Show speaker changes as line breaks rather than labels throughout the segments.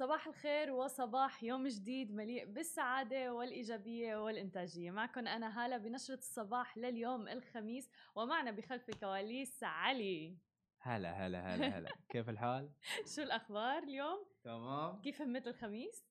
صباح الخير وصباح يوم جديد مليء بالسعادة والإيجابية والإنتاجية معكم أنا هالة بنشرة الصباح لليوم الخميس ومعنا بخلف الكواليس علي
هلا هلا هلا هلا كيف الحال؟
شو الأخبار اليوم؟
تمام
كيف همت الخميس؟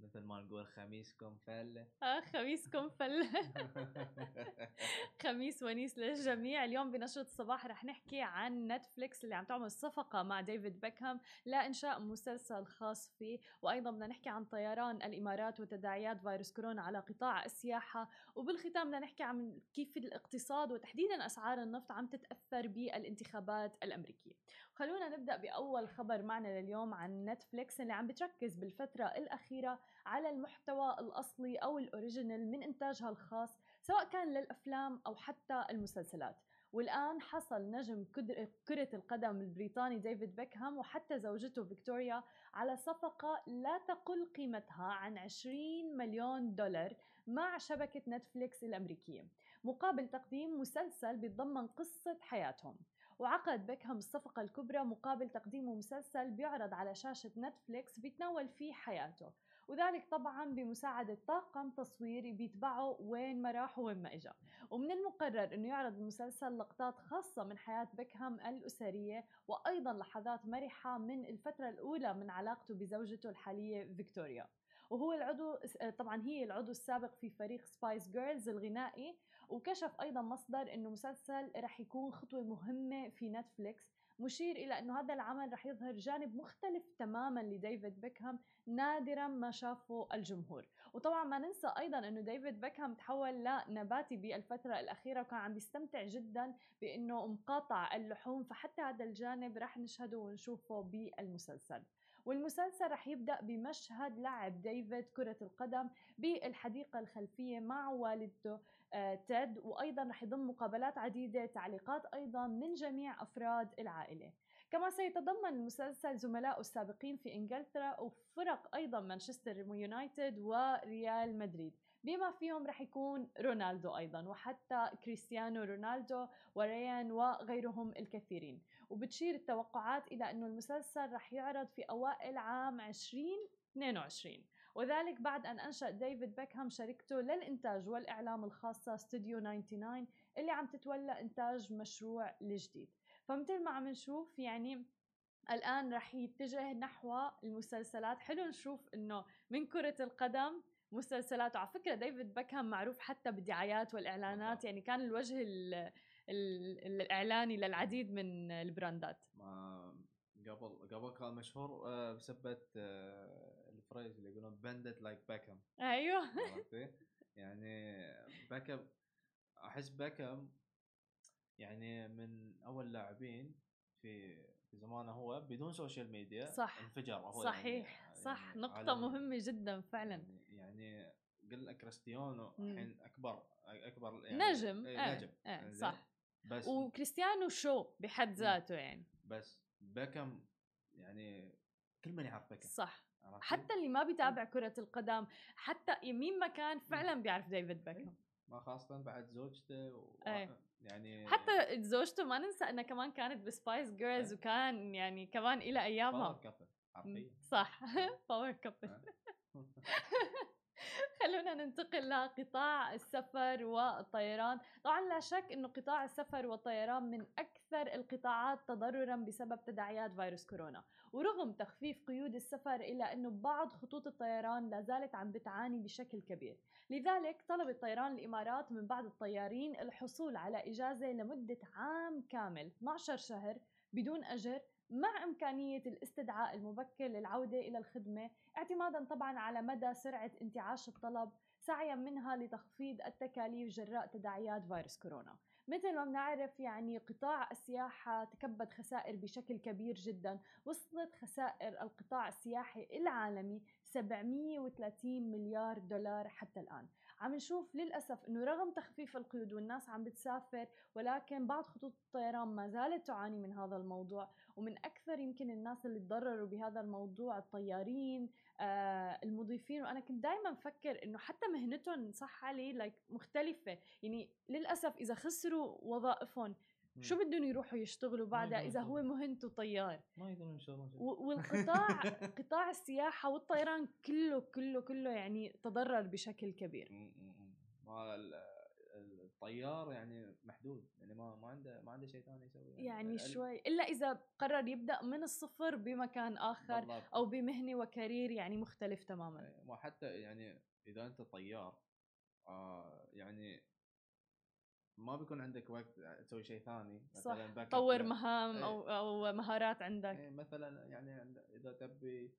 مثل ما نقول خميسكم فله
آه خميسكم فل. خميس ونيس للجميع. اليوم بنشرة الصباح رح نحكي عن نتفليكس اللي عم تعمل صفقة مع ديفيد بيكهام لإنشاء مسلسل خاص فيه. وأيضا بدنا نحكي عن طيران الإمارات وتداعيات فيروس كورونا على قطاع السياحة. وبالختام بدنا نحكي عن كيف الاقتصاد وتحديدا أسعار النفط عم تتأثر بالانتخابات الأمريكية. خلونا نبدأ بأول خبر معنا لليوم عن نتفليكس اللي عم بتركز بالفترة الأخيرة على المحتوى الأصلي أو ال original من إنتاجها الخاص سواء كان للأفلام أو حتى المسلسلات. والآن حصل نجم كرة القدم البريطاني ديفيد بيكهام وحتى زوجته فيكتوريا على صفقة لا تقل قيمتها عن 20 مليون دولار مع شبكة نتفليكس الأمريكية. مقابل تقديم مسلسل بيتضمن قصة حياتهم. وعقد بيكهام الصفقة الكبرى مقابل تقديم مسلسل بيعرض على شاشة نتفليكس بيتناول فيه حياته. وذلك طبعا بمساعدة طاقم تصويري بيتبعه وين ما راح وين ما اجى ومن المقرر إنه يعرض المسلسل لقطات خاصة من حياة بيكهام الأسرية وأيضا لحظات مرحة من الفترة الأولى من علاقته بزوجته الحالية فيكتوريا. وهو العضو طبعا هي العضو السابق في فريق Spice Girls الغنائي. وكشف أيضا مصدر إنه مسلسل رح يكون خطوة مهمة في نتفليكس مشير إلى إنه هذا العمل رح يظهر جانب مختلف تماما لديفيد بيكهام نادرا ما شافه الجمهور. وطبعا ما ننسى أيضا إنه ديفيد بيكهام تحول لنباتي بالفترة الأخيرة وكان عم بيستمتع جدا بإنه مقاطع اللحوم فحتى هذا الجانب رح نشهده ونشوفه بالمسلسل. والمسلسل رح يبدأ بمشهد لعب ديفيد كرة القدم بالحديقة الخلفية مع والدته تيد وأيضا رح يضم مقابلات عديدة تعليقات أيضا من جميع أفراد العائلة. كما سيتضمن المسلسل زملائه السابقين في إنجلترا وفرق أيضا مانشستر يونايتد وريال مدريد. بما فيهم رح يكون رونالدو أيضا وحتى كريستيانو رونالدو وريان وغيرهم الكثيرين. وبتشير التوقعات إلى إنه المسلسل رح يعرض في أوائل عام 2022 وذلك بعد أن أنشأ ديفيد بيكهام شركته للإنتاج والإعلام الخاصة ستوديو 99 اللي عم تتولى إنتاج مشروع الجديد فمثل ما عم نشوف يعني الآن رح يتجه نحو المسلسلات. حلو نشوف إنه من كرة القدم مسلسلات وعلى فكرة ديفيد بيكهام معروف حتى بالدعايات والإعلانات. يعني كان الوجه الإعلاني للعديد من البراندات.
قبل قبل كان مشهور آه، بسبب آه، ال phrase اللي يقولون bend it like
Beckham أيوه.
يعني بيكهام أحس بيكهام يعني من أول لاعبين في في زمانه هو بدون social media
صح.
انفجر هو
صحيح. يعني صح. يعني نقطة مهمة جدا فعلا.
يعني, يعني قل لك كريستيانو الحين أكبر أكبر
يعني نجم. إيه نجم. إيه صح. بس وكريستيانو شو بحد ذاته يعني.
بس بيكهام يعني كل من يعرف بيكم
صح. حتى اللي ما بيتابع كرة القدم حتى مين ما كان فعلا بيعرف ديفيد بيكم
ما خاصة بعد زوجته و...
إيه. يعني حتى زوجته ما ننسى إنها كمان كانت ب Spice Girls. وكان يعني كمان إلى أيامها.
power couple
صح. power couple خلونا ننتقل لقطاع السفر والطيران طبعا لا شك إنه قطاع السفر والطيران من أكثر القطاعات تضررا بسبب تداعيات فيروس كورونا. ورغم تخفيف قيود السفر الا إنه بعض خطوط الطيران لا زالت عم بتعاني بشكل كبير. لذلك طلبت طيران الإمارات من بعض الطيارين الحصول على إجازة لمدة عام كامل 12 شهر بدون أجر مع إمكانية الاستدعاء المبكر للعودة إلى الخدمة اعتمادا طبعا على مدى سرعة انتعاش الطلب سعيا منها لتخفيض التكاليف جراء تداعيات فيروس كورونا. مثل ما بنعرف يعني قطاع السياحة تكبد خسائر بشكل كبير جدا وصلت خسائر القطاع السياحي العالمي 730 مليار دولار حتى الآن. عم نشوف للأسف أنه رغم تخفيف القيود والناس عم بتسافر ولكن بعض خطوط الطيران ما زالت تعاني من هذا الموضوع. ومن أكثر يمكن الناس اللي تضرروا بهذا الموضوع الطيارين آه المضيفين. وأنا كنت دائما أفكر أنه حتى مهنتهم صح علي لايك مختلفة. يعني للأسف إذا خسروا وظائفهم شو بدهم يروحوا يشتغلوا بعدها
يقدروا
إذا هو
يشتغلوا.
مهنته طيار
ما شيء.
و- والقطاع قطاع السياحة والطيران كله كله كله يعني تضرر بشكل كبير.
ما ال- ال- الطيار يعني محدود يعني ما ما عنده ما عنده شيء ثاني يسوي
يعني
ال-
شوي إلا إذا قرر يبدأ من الصفر بمكان آخر
بالضبط.
أو بمهنة وكارير يعني مختلف تماما
إيه، وحتى يعني إذا أنت طيار آه يعني ما بيكون عندك وقت تسوي شيء ثاني
صح
مثلا باك أب
طور
لا.
مهام
إيه.
أو أو مهارات عندك
إيه، مثلا يعني إذا تبي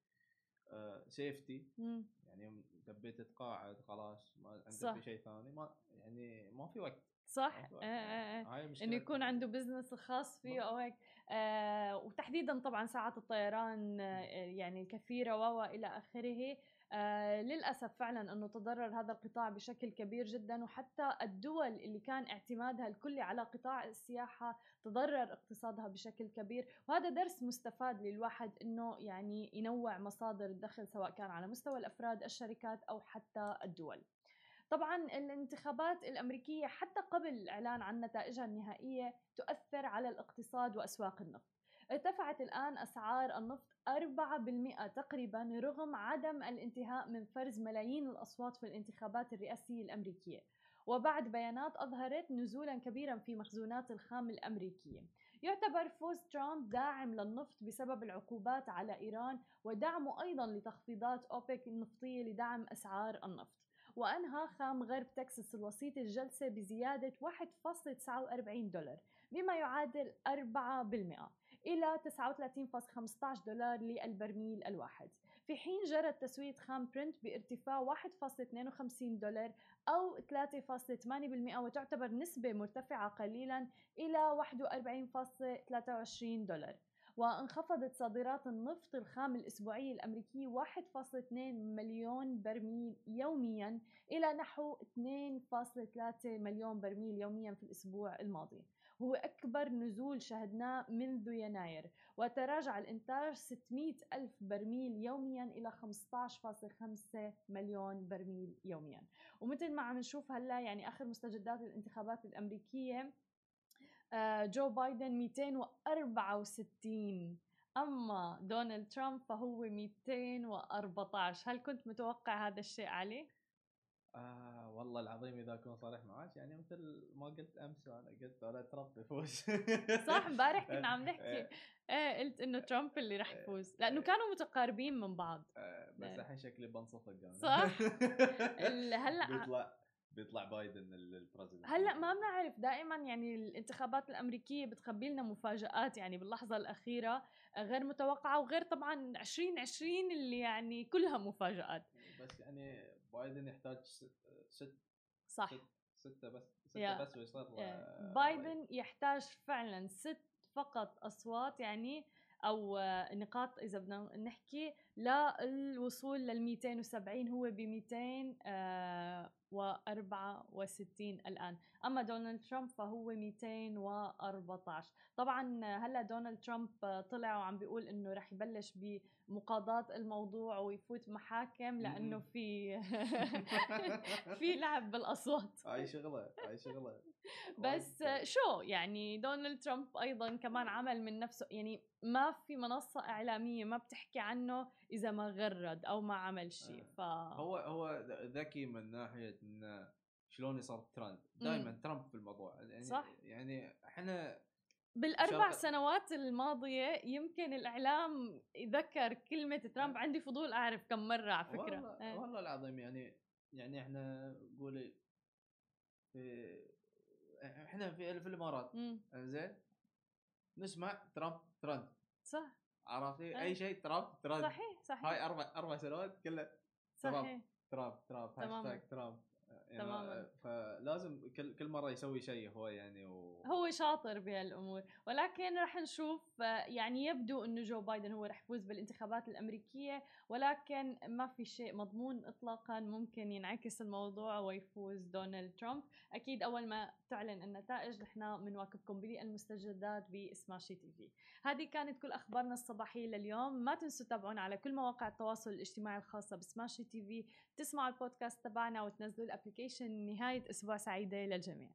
safety
مم.
يعني تبي تتقاعد خلاص ما عندك
صح.
شيء ثاني ما يعني ما في وقت
صح. آه آه آه.
إنه
يكون عنده business الخاص فيه أو هيك آه وتحديدا طبعا ساعات الطيران آه يعني الكثيره و إلى آخره آه للأسف فعلا انه تضرر هذا القطاع بشكل كبير جدا وحتى الدول اللي كان اعتمادها الكلي على قطاع السياحة تضرر اقتصادها بشكل كبير وهذا درس مستفاد للواحد إنه يعني ينوع مصادر الدخل سواء كان على مستوى الأفراد الشركات أو حتى الدول طبعا الانتخابات الأمريكية حتى قبل الإعلان عن نتائجها النهائية تؤثر على الاقتصاد وأسواق النفط. ارتفعت الآن أسعار النفط 4% تقريبا رغم عدم الانتهاء من فرز ملايين الأصوات في الانتخابات الرئاسية الأمريكية. وبعد بيانات أظهرت نزولا كبيرا في مخزونات الخام الأمريكية. يعتبر فوز ترامب داعم للنفط بسبب العقوبات على إيران ودعمه أيضا لتخفيضات أوبك النفطية لدعم أسعار النفط. وأنهى خام غرب تكساس الوسيط الجلسة بزيادة 1.49 دولار بما يعادل 4% إلى 39.15 دولار للبرميل الواحد. في حين جرت تسوية خام برنت بارتفاع 1.52 دولار أو 3.8% وتعتبر نسبة مرتفعة قليلا إلى 41.23 دولار. وانخفضت صادرات النفط الخام الأسبوعي الأمريكي 1.2 مليون برميل يوميا إلى نحو 2.3 مليون برميل يوميا في الأسبوع الماضي. وهو أكبر نزول شهدناه منذ يناير وتراجع الإنتاج 600 ألف برميل يوميا إلى 15.5 مليون برميل يوميا. ومثل ما عم نشوف هلأ يعني آخر مستجدات الانتخابات الأمريكية جو بايدن 264 أما دونالد ترامب فهو 214 هل كنت متوقع هذا الشيء علي؟
آه والله العظيم إذا أكون صريح معك يعني مثل ما قلت أمس أنا قلت دونالد ترامب بيفوز.
صح امبارح كنا عم نحكي.
إيه.
إيه قلت إنه ترامب اللي رح يفوز. لأنه كانوا متقاربين من بعض.
آه، بس
إيه.
الحين شكلي بنصفق أنا.
صح؟ هلأ
بيطلع بيطلع بايدن ال- البريزيدنت
هلأ ما بنعرف دائما يعني الانتخابات الأمريكية بتخبي لنا مفاجآت يعني باللحظة الأخيرة غير متوقعة وغير طبعا 2020 اللي يعني كلها مفاجآت.
بس يعني بايدن يحتاج س- ست
صح.
ست ستة بس. ستة بس ويصير
آه،
آه،
بايدن يحتاج فعلا ست فقط أصوات يعني أو آه، نقاط إذا بدنا نحكي. للوصول لل 270 هو ب 264 الآن. أما دونالد ترامب فهو 214 طبعا هلأ دونالد ترامب آه، طلع وعم بيقول إنه رح يبلش بمقاضاة الموضوع ويفوت محاكم
لأنه.
في في لعب بالأصوات.
هاي شغلة هاي شغلة.
بس شو يعني دونالد ترامب أيضا كمان عمل من نفسه يعني ما في منصة إعلامية ما بتحكي عنه إذا ما غرد أو ما عمل شيء
آه.
ف
هو هو ذكي من ناحية انه شلون يصير ترند دائما ترامب في الموضوع. يعني
صح.
يعني إحنا
بالأربع
شرق-
سنوات الماضية يمكن الإعلام ذكر كلمة ترامب عندي فضول أعرف كم مرة على فكرة.
والله,
إيه.
والله العظيم يعني يعني إحنا قولي في إحنا في في الإمارات.
مم.
زين؟ نسمع ترامب ترند.
صح.
عرفتي. أي شيء ترامب ترند
صحيح صحيح
هاي أربع أربع سنوات كلها.
صحيح
ترامب ترامب
تماماً.
هاشتاج ترامب يعني
تماماً.
فلازم كل كل مرة يسوي شيء هو يعني و...
هو شاطر بهالأمور. ولكن رح نشوف يعني يبدو إنه جو بايدن هو رح يفوز بالانتخابات الأمريكية ولكن ما في شيء مضمون اطلاقا ممكن ينعكس الموضوع ويفوز دونالد ترامب. أكيد أول ما تعلن النتائج نحن بنواكبكم بالمستجدات ب Smashi TV. هذه كانت كل أخبارنا الصباحية لليوم. ما تنسوا تتابعونا على كل مواقع التواصل الاجتماعي الخاصة ب Smashi TV. تسمعوا البودكاست تبعنا وتنزلوا ال application نهاية أسبوع سعيدة للجميع.